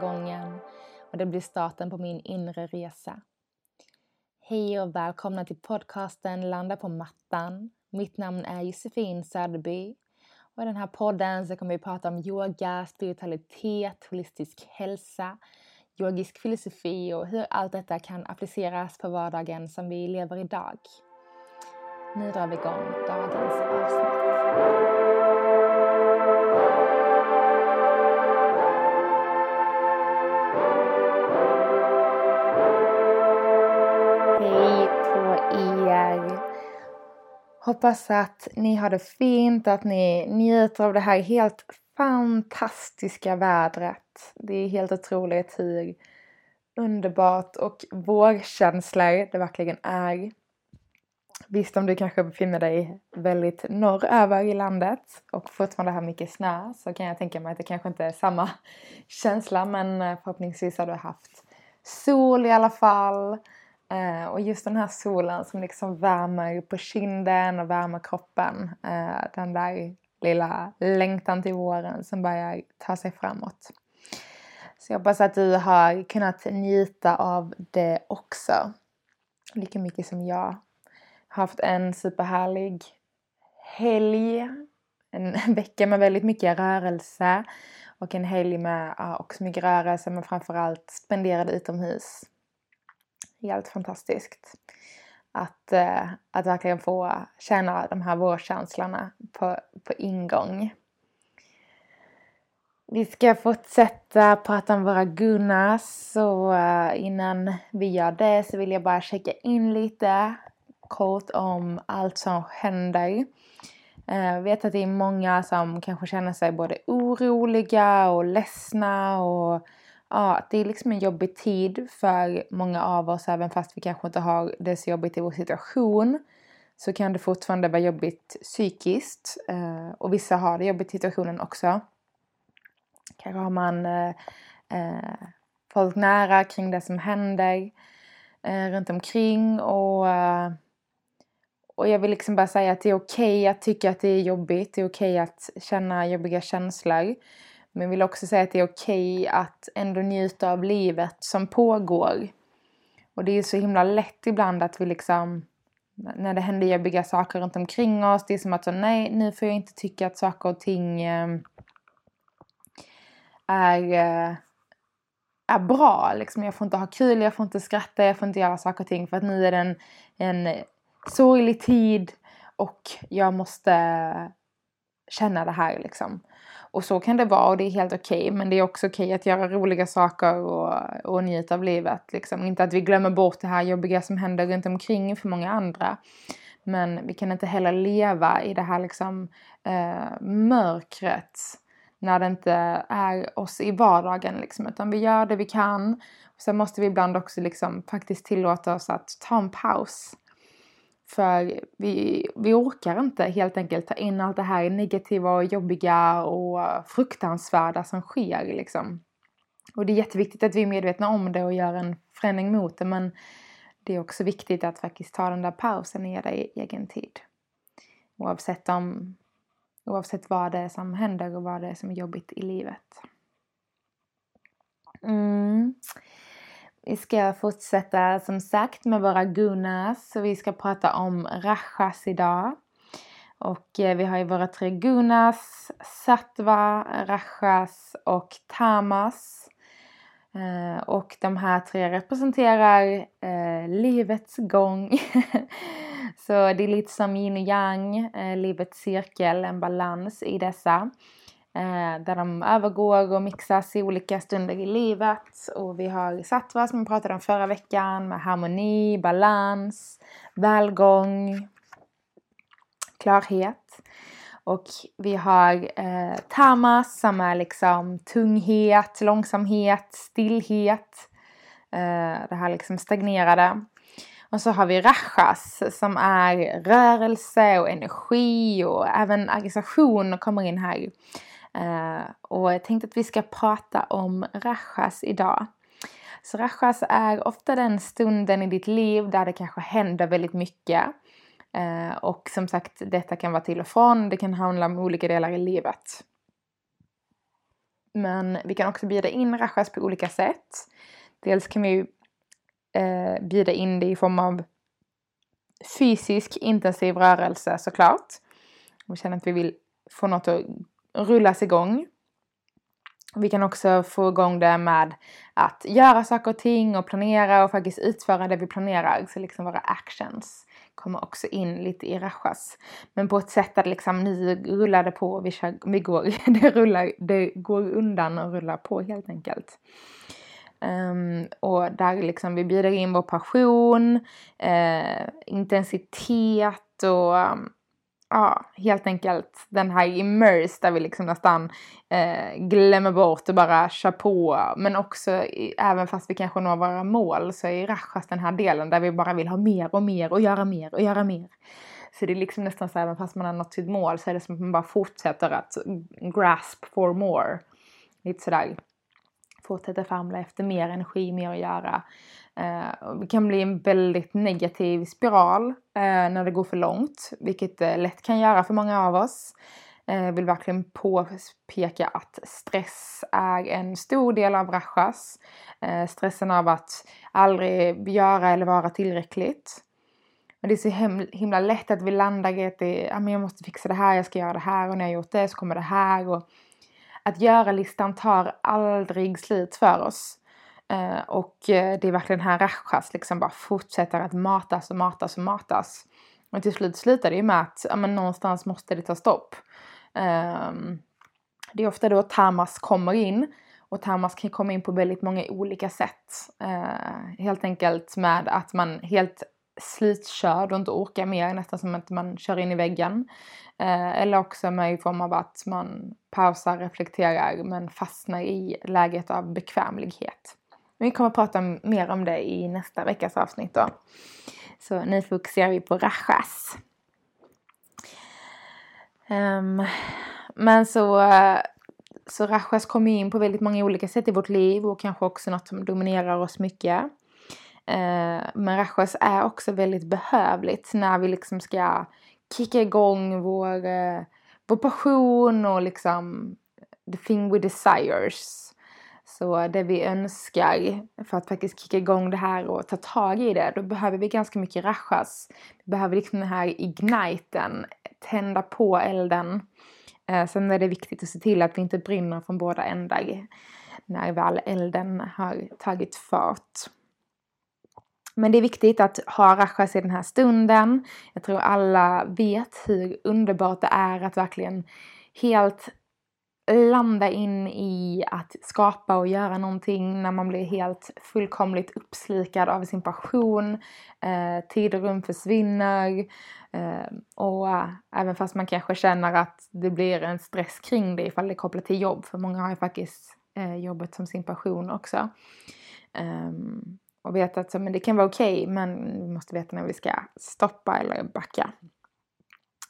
gången och det blir starten på min inre resa. Hej och välkomna till podcasten Landa på mattan. Mitt namn är Josefin Söderby och i den här podden så kommer vi prata om yoga, spiritualitet, holistisk hälsa, yogisk filosofi och hur allt detta kan appliceras på vardagen som vi lever idag. Nu drar vi igång dagens avsnitt. Hoppas att ni har det fint, att ni njuter av det här helt fantastiska vädret. Det är helt otroligt hur underbart och vårkänslor det verkligen är. Visst om du kanske befinner dig väldigt norröver i landet och fortfarande har mycket snö så kan jag tänka mig att det kanske inte är samma känsla men eh, förhoppningsvis har du haft sol i alla fall. Eh, och just den här solen som liksom värmer på kinden och värmer kroppen. Eh, den där lilla längtan till våren som börjar ta sig framåt. Så jag hoppas att du har kunnat njuta av det också. Lika mycket som jag. Haft en superhärlig helg. En vecka med väldigt mycket rörelse. Och en helg med ja, också mycket rörelse men framförallt spenderad utomhus helt fantastiskt. Att, eh, att verkligen få känna de här vårkänslorna på, på ingång. Vi ska fortsätta prata om våra Gunnars så eh, innan vi gör det så vill jag bara checka in lite kort om allt som händer. Eh, jag vet att det är många som kanske känner sig både oroliga och ledsna och ja, det är liksom en jobbig tid för många av oss även fast vi kanske inte har det så jobbigt i vår situation. Så kan det fortfarande vara jobbigt psykiskt eh, och vissa har det jobbigt i situationen också. Kanske har man eh, eh, folk nära kring det som händer eh, runt omkring och eh, och jag vill liksom bara säga att det är okej okay att tycka att det är jobbigt. Det är okej okay att känna jobbiga känslor. Men vill också säga att det är okej okay att ändå njuta av livet som pågår. Och det är så himla lätt ibland att vi liksom när det händer jobbiga saker runt omkring oss. Det är som att så, nej, nu får jag inte tycka att saker och ting eh, är, eh, är bra. Liksom. Jag får inte ha kul, jag får inte skratta, jag får inte göra saker och ting för att nu är det en, en sorglig tid och jag måste känna det här liksom. Och så kan det vara och det är helt okej. Okay, men det är också okej okay att göra roliga saker och, och njuta av livet. Liksom. Inte att vi glömmer bort det här jobbiga som händer runt omkring för många andra. Men vi kan inte heller leva i det här liksom, eh, mörkret när det inte är oss i vardagen. Liksom, utan vi gör det vi kan. Sen måste vi ibland också liksom, faktiskt tillåta oss att ta en paus för vi, vi orkar inte helt enkelt ta in allt det här negativa och jobbiga och fruktansvärda som sker liksom. Och det är jätteviktigt att vi är medvetna om det och gör en förändring mot det men det är också viktigt att faktiskt ta den där pausen och ge dig egen tid. Oavsett, om, oavsett vad det är som händer och vad det är som är jobbigt i livet. Mm. Vi ska fortsätta som sagt med våra gunas. Vi ska prata om rachas idag. Och eh, vi har ju våra tre gunas, sattva, rachas och tamas. Eh, och de här tre representerar eh, livets gång. Så det är lite som yin och yang, eh, livets cirkel, en balans i dessa. Eh, där de övergår och mixas i olika stunder i livet. Och vi har sattva som vi pratade om förra veckan med harmoni, balans, välgång, klarhet. Och vi har eh, tamas som är liksom tunghet, långsamhet, stillhet. Eh, det här liksom stagnerade. Och så har vi rachas som är rörelse och energi och även agitation kommer in här. Eh, och jag tänkte att vi ska prata om rachas idag. Så rachas är ofta den stunden i ditt liv där det kanske händer väldigt mycket. Eh, och som sagt, detta kan vara till och från, det kan handla om olika delar i livet. Men vi kan också bjuda in rachas på olika sätt. Dels kan vi eh, bjuda in det i form av fysisk intensiv rörelse såklart. Om vi känner att vi vill få något att rullas igång. Vi kan också få igång det med att göra saker och ting och planera och faktiskt utföra det vi planerar. Så liksom våra actions kommer också in lite i rajas. Men på ett sätt att liksom nu rullar det på och vi, kör, vi går, det, rullar, det går undan och rullar på helt enkelt. Um, och där liksom vi bjuder in vår passion, uh, intensitet och um, ja, helt enkelt den här immerse där vi liksom nästan eh, glömmer bort och bara kör på. Men också, även fast vi kanske når våra mål, så är Rajas den här delen där vi bara vill ha mer och mer och göra mer och göra mer. Så det är liksom nästan så även fast man har nått sitt mål så är det som att man bara fortsätter att grasp for more. Lite sådär. Fortsätter famla efter mer energi, mer att göra. Eh, det kan bli en väldigt negativ spiral eh, när det går för långt, vilket det lätt kan göra för många av oss. Eh, jag eh, vill verkligen påpeka att stress är en stor del av rajas. Eh, stressen av att aldrig göra eller vara tillräckligt. Men det är så himla lätt att vi landar i att det, ja, men jag måste fixa det här, jag ska göra det här och när jag gjort det så kommer det här. Och att göra-listan tar aldrig slut för oss. Eh, och eh, det är verkligen här Rajas liksom bara fortsätter att matas och matas och matas. Och till slut slutar det ju med att ja, men någonstans måste det ta stopp. Um, det är ofta då Tamas kommer in. Och Tamas kan komma in på väldigt många olika sätt. Uh, helt enkelt med att man helt slutkörd och inte orkar mer, nästan som att man kör in i väggen. Eh, eller också med i form av att man pausar, reflekterar men fastnar i läget av bekvämlighet. Men Vi kommer att prata mer om det i nästa veckas avsnitt då. Så nu fokuserar vi på rajas. Um, men så, eh, så rajas kommer in på väldigt många olika sätt i vårt liv och kanske också något som dominerar oss mycket. Uh, men rajas är också väldigt behövligt när vi liksom ska kicka igång vår, uh, vår passion och liksom the thing we desires. Så det vi önskar för att faktiskt kicka igång det här och ta tag i det, då behöver vi ganska mycket rachas. Vi behöver liksom den här igniten, tända på elden. Eh, sen är det viktigt att se till att vi inte brinner från båda ändar när väl elden har tagit fart. Men det är viktigt att ha rachas i den här stunden. Jag tror alla vet hur underbart det är att verkligen helt landa in i att skapa och göra någonting när man blir helt fullkomligt uppslikad av sin passion. Eh, tid och rum försvinner. Eh, och eh, även fast man kanske känner att det blir en stress kring det ifall det är kopplat till jobb. För många har ju faktiskt eh, jobbet som sin passion också. Ehm, och vet att så, men det kan vara okej okay, men vi måste veta när vi ska stoppa eller backa.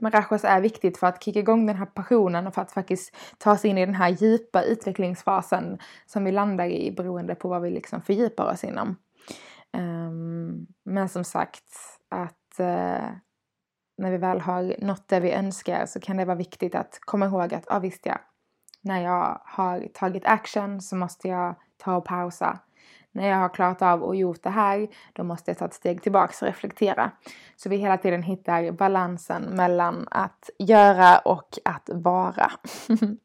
Men är viktigt för att kicka igång den här passionen och för att faktiskt ta sig in i den här djupa utvecklingsfasen som vi landar i beroende på vad vi liksom fördjupar oss inom. Um, men som sagt, att uh, när vi väl har nått det vi önskar så kan det vara viktigt att komma ihåg att, ja visst ja, när jag har tagit action så måste jag ta och pausa när jag har klarat av och gjort det här, då måste jag ta ett steg tillbaks och reflektera. Så vi hela tiden hittar balansen mellan att göra och att vara.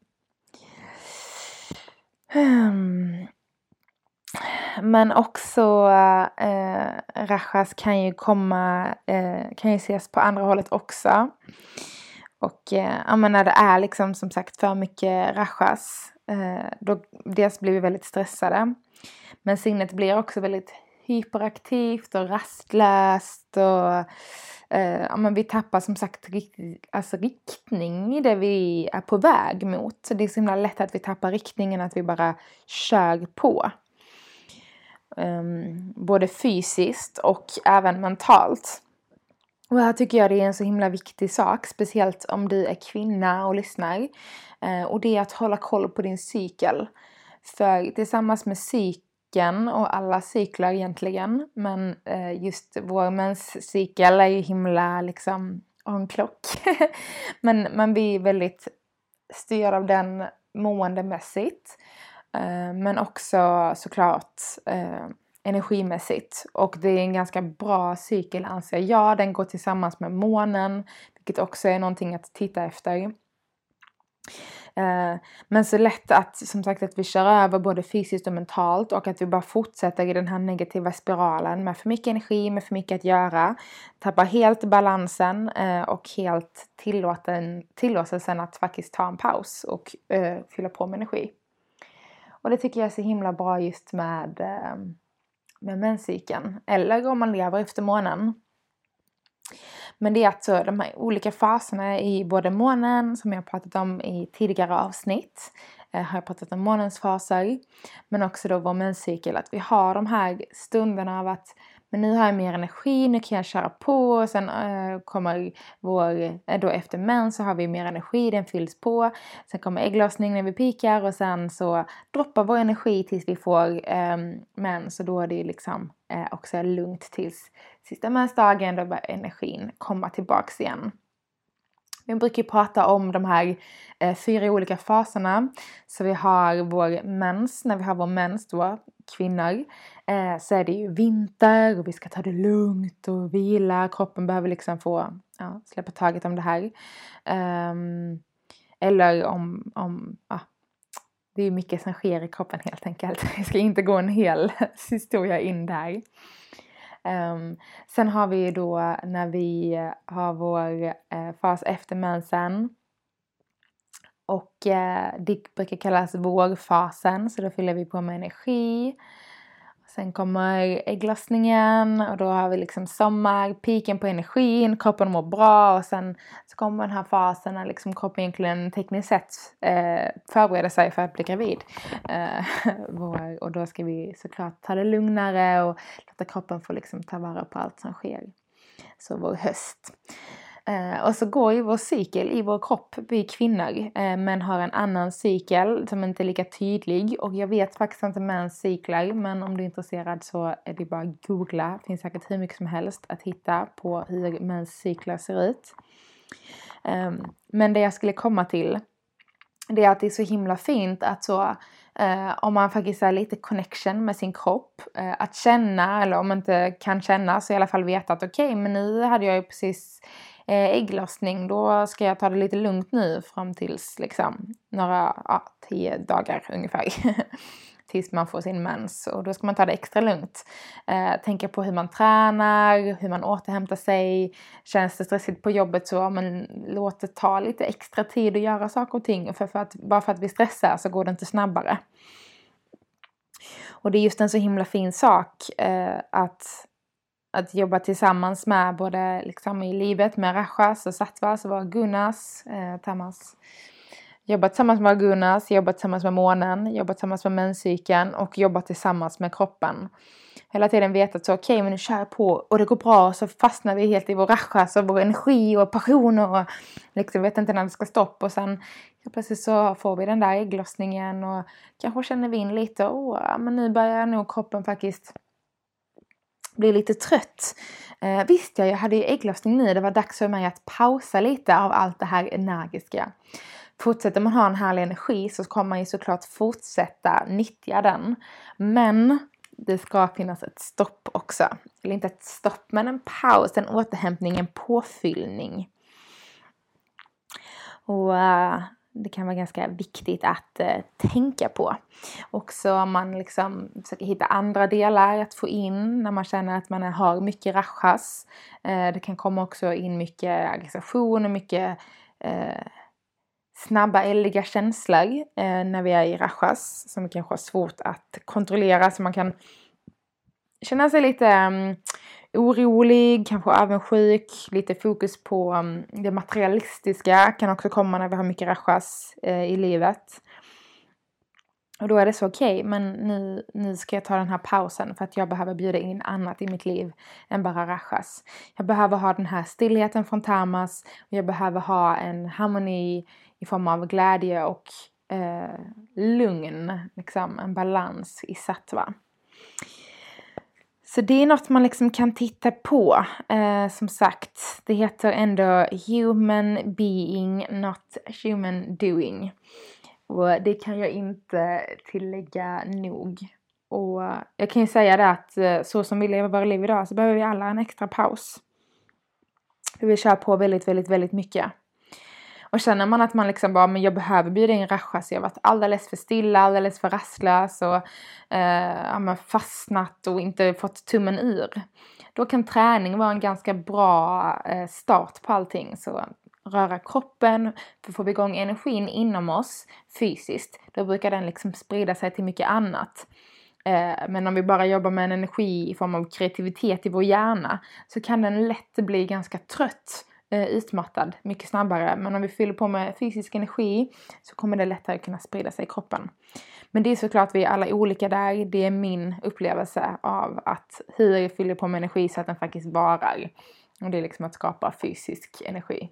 Men också eh, Rashas kan ju komma, eh, kan ju ses på andra hållet också. Och eh, när det är liksom som sagt för mycket Rashas Eh, då dels blir vi väldigt stressade. Men sinnet blir också väldigt hyperaktivt och rastlöst och eh, ja, men vi tappar som sagt alltså riktning i det vi är på väg mot. Så det är så himla lätt att vi tappar riktningen, att vi bara kör på. Um, både fysiskt och även mentalt. Och här tycker jag det är en så himla viktig sak, speciellt om du är kvinna och lyssnar. Eh, och det är att hålla koll på din cykel. För tillsammans med cykeln och alla cyklar egentligen. Men eh, just vår menscykel är ju himla liksom on clock. men man blir väldigt styrd av den måendemässigt. Eh, men också såklart eh, energimässigt. Och det är en ganska bra cykel anser jag. Den går tillsammans med månen, vilket också är någonting att titta efter. Eh, men så lätt att, som sagt, att vi kör över både fysiskt och mentalt och att vi bara fortsätter i den här negativa spiralen med för mycket energi, med för mycket att göra. Tappar helt balansen eh, och helt tillåten, tillåtelsen att faktiskt ta en paus och eh, fylla på med energi. Och det tycker jag är så himla bra just med, med menscykeln. Eller om man lever efter månen. Men det är alltså de här olika faserna i både månen, som jag pratat om i tidigare avsnitt, eh, har jag pratat om månens faser, men också då vår menscykel, att vi har de här stunderna av att men nu har jag mer energi, nu kan jag köra på och sen äh, kommer vår, äh, då efter mens så har vi mer energi, den fylls på. Sen kommer ägglossning när vi pikar och sen så droppar vår energi tills vi får ehm, äh, mens och då är det liksom äh, också lugnt tills sista mensdagen då börjar energin komma tillbaks igen. Vi brukar ju prata om de här eh, fyra olika faserna. Så vi har vår mens, när vi har vår mens då, kvinnor, eh, så är det ju vinter och vi ska ta det lugnt och vila. Kroppen behöver liksom få ja, släppa taget om det här. Um, eller om, om ja, det är mycket som sker i kroppen helt enkelt. Jag ska inte gå en hel historia in där. Um, sen har vi ju då när vi har vår eh, fas efter mensen. Och eh, det brukar kallas vårfasen, så då fyller vi på med energi. Sen kommer ägglossningen och då har vi liksom sommar, piken på energin, kroppen mår bra och sen så kommer den här fasen när liksom kroppen egentligen tekniskt sett eh, förbereder sig för att bli gravid. Eh, och då ska vi såklart ta det lugnare och låta kroppen få liksom ta vara på allt som sker. Så vår höst. Eh, och så går ju vår cykel i vår kropp, vi kvinnor, eh, men har en annan cykel som inte är lika tydlig. Och jag vet faktiskt inte mäns cyklar, men om du är intresserad så är det bara att googla. Det finns säkert hur mycket som helst att hitta på hur mäns cyklar ser ut. Eh, men det jag skulle komma till, det är att det är så himla fint att så Uh, om man faktiskt har lite connection med sin kropp. Uh, att känna, eller om man inte kan känna, så i alla fall veta att okej, okay, men nu hade jag ju precis Eh, ägglossning, då ska jag ta det lite lugnt nu fram tills liksom några, ja, tio dagar ungefär. tills man får sin mens och då ska man ta det extra lugnt. Eh, tänka på hur man tränar, hur man återhämtar sig. Känns det stressigt på jobbet så men låt det ta lite extra tid att göra saker och ting. För, för att, bara för att vi stressar så går det inte snabbare. Och det är just en så himla fin sak eh, att att jobba tillsammans med både liksom i livet med Rashas och Sattvas och Gunas, eh, Tamas. Jobba tillsammans med Gunas, jobba tillsammans med månen, jobba tillsammans med menscykeln och jobba tillsammans med kroppen. Hela tiden veta att så okej, okay, men nu kör jag på och det går bra så fastnar vi helt i vår rashas och vår energi och passion och liksom vet inte när det ska stoppa och sen plötsligt så får vi den där ägglossningen och kanske känner vi in lite, åh, men nu börjar nog kroppen faktiskt blir lite trött. Eh, visst ja, jag hade ju ägglossning nu. Det var dags för mig att pausa lite av allt det här energiska. Fortsätter man ha en härlig energi så kommer man ju såklart fortsätta nyttja den. Men det ska finnas ett stopp också. Eller inte ett stopp, men en paus, en återhämtning, en påfyllning. Och uh, det kan vara ganska viktigt att eh, tänka på. Också om man liksom försöker hitta andra delar att få in när man känner att man har mycket rachas. Eh, det kan komma också in mycket aggression och mycket eh, snabba, eldiga känslor eh, när vi är i rachas som kanske har svårt att kontrollera så man kan känna sig lite um, orolig, kanske avundsjuk, lite fokus på um, det materialistiska kan också komma när vi har mycket rachas eh, i livet. Och då är det så okej, okay, men nu, nu ska jag ta den här pausen för att jag behöver bjuda in annat i mitt liv än bara rachas. Jag behöver ha den här stillheten från Tamas och jag behöver ha en harmoni i form av glädje och eh, lugn, liksom en balans i sattva. Så det är något man liksom kan titta på. Eh, som sagt, det heter ändå Human Being, not Human Doing. Och det kan jag inte tillägga nog. Och jag kan ju säga det att eh, så som vi lever våra liv idag så behöver vi alla en extra paus. Vi kör på väldigt, väldigt, väldigt mycket. Och känner man att man liksom bara, men jag behöver bjuda in Rasha så jag har varit alldeles för stilla, alldeles för rastlös och eh, ja, fastnat och inte fått tummen ur. Då kan träning vara en ganska bra eh, start på allting. Så röra kroppen, för får vi igång energin inom oss fysiskt, då brukar den liksom sprida sig till mycket annat. Eh, men om vi bara jobbar med en energi i form av kreativitet i vår hjärna så kan den lätt bli ganska trött, eh, utmattad mycket snabbare. Men om vi fyller på med fysisk energi så kommer det lättare kunna sprida sig i kroppen. Men det är såklart vi är alla olika där. Det är min upplevelse av att hur jag fyller på med energi så att den faktiskt varar. Och det är liksom att skapa fysisk energi.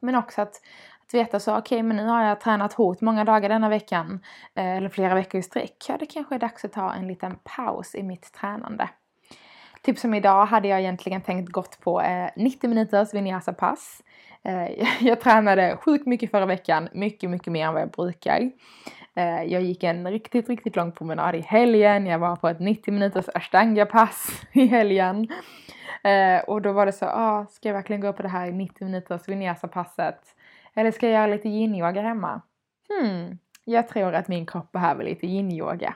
Men också att, att veta så, okej okay, men nu har jag tränat hårt många dagar denna veckan, eh, eller flera veckor i sträck. Ja, det kanske är dags att ta en liten paus i mitt tränande. Typ som idag hade jag egentligen tänkt gått på eh, 90 minuters vinyasa-pass. Eh, jag tränade sjukt mycket förra veckan, mycket, mycket mer än vad jag brukar. Eh, jag gick en riktigt, riktigt lång promenad i helgen. Jag var på ett 90 minuters ashtanga-pass i helgen. Eh, och då var det så, ah, ska jag verkligen gå på det här 90 minuters vinyasa-passet? Eller ska jag göra lite yin-yoga hemma? Hmm, jag tror att min kropp behöver lite yin-yoga.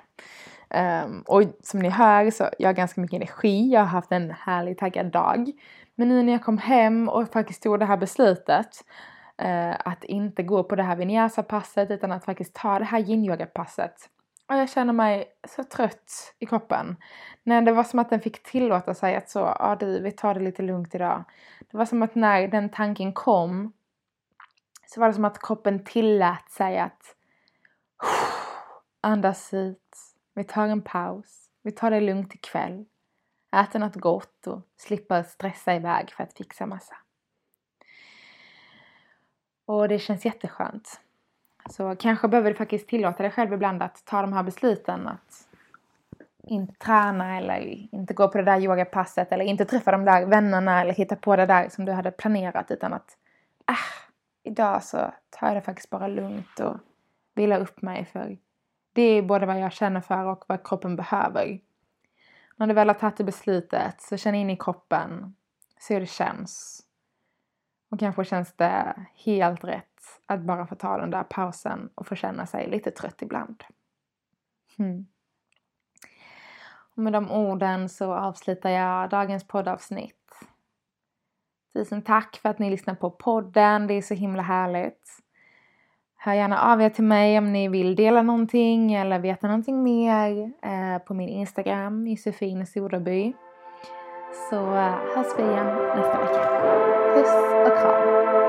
Um, och som ni hör så jag har ganska mycket energi, jag har haft en härlig taggad dag. Men nu när jag kom hem och faktiskt tog det här beslutet uh, att inte gå på det här vinyasa-passet utan att faktiskt ta det här yin-yoga-passet och jag känner mig så trött i kroppen. När det var som att den fick tillåta sig att så, ja ah, du, vi tar det lite lugnt idag. Det var som att när den tanken kom så var det som att kroppen tillät sig att andas ut. Vi tar en paus. Vi tar det lugnt ikväll. Äter något gott och slipper stressa iväg för att fixa massa. Och det känns jätteskönt. Så kanske behöver du faktiskt tillåta dig själv ibland att ta de här besluten. Att inte träna eller inte gå på det där yogapasset eller inte träffa de där vännerna eller hitta på det där som du hade planerat utan att äh, idag så tar jag det faktiskt bara lugnt och vilar upp mig för det är både vad jag känner för och vad kroppen behöver. När du väl har tagit det beslutet så känn in i kroppen, se hur det känns. Och kanske känns det helt rätt att bara få ta den där pausen och få känna sig lite trött ibland. Hmm. Och med de orden så avslutar jag dagens poddavsnitt. Tusen tack för att ni lyssnar på podden, det är så himla härligt. Hör gärna av er till mig om ni vill dela någonting eller veta någonting mer eh, på min Instagram, Josefin Soderby. Så eh, hörs vi igen nästa vecka. Puss och kram!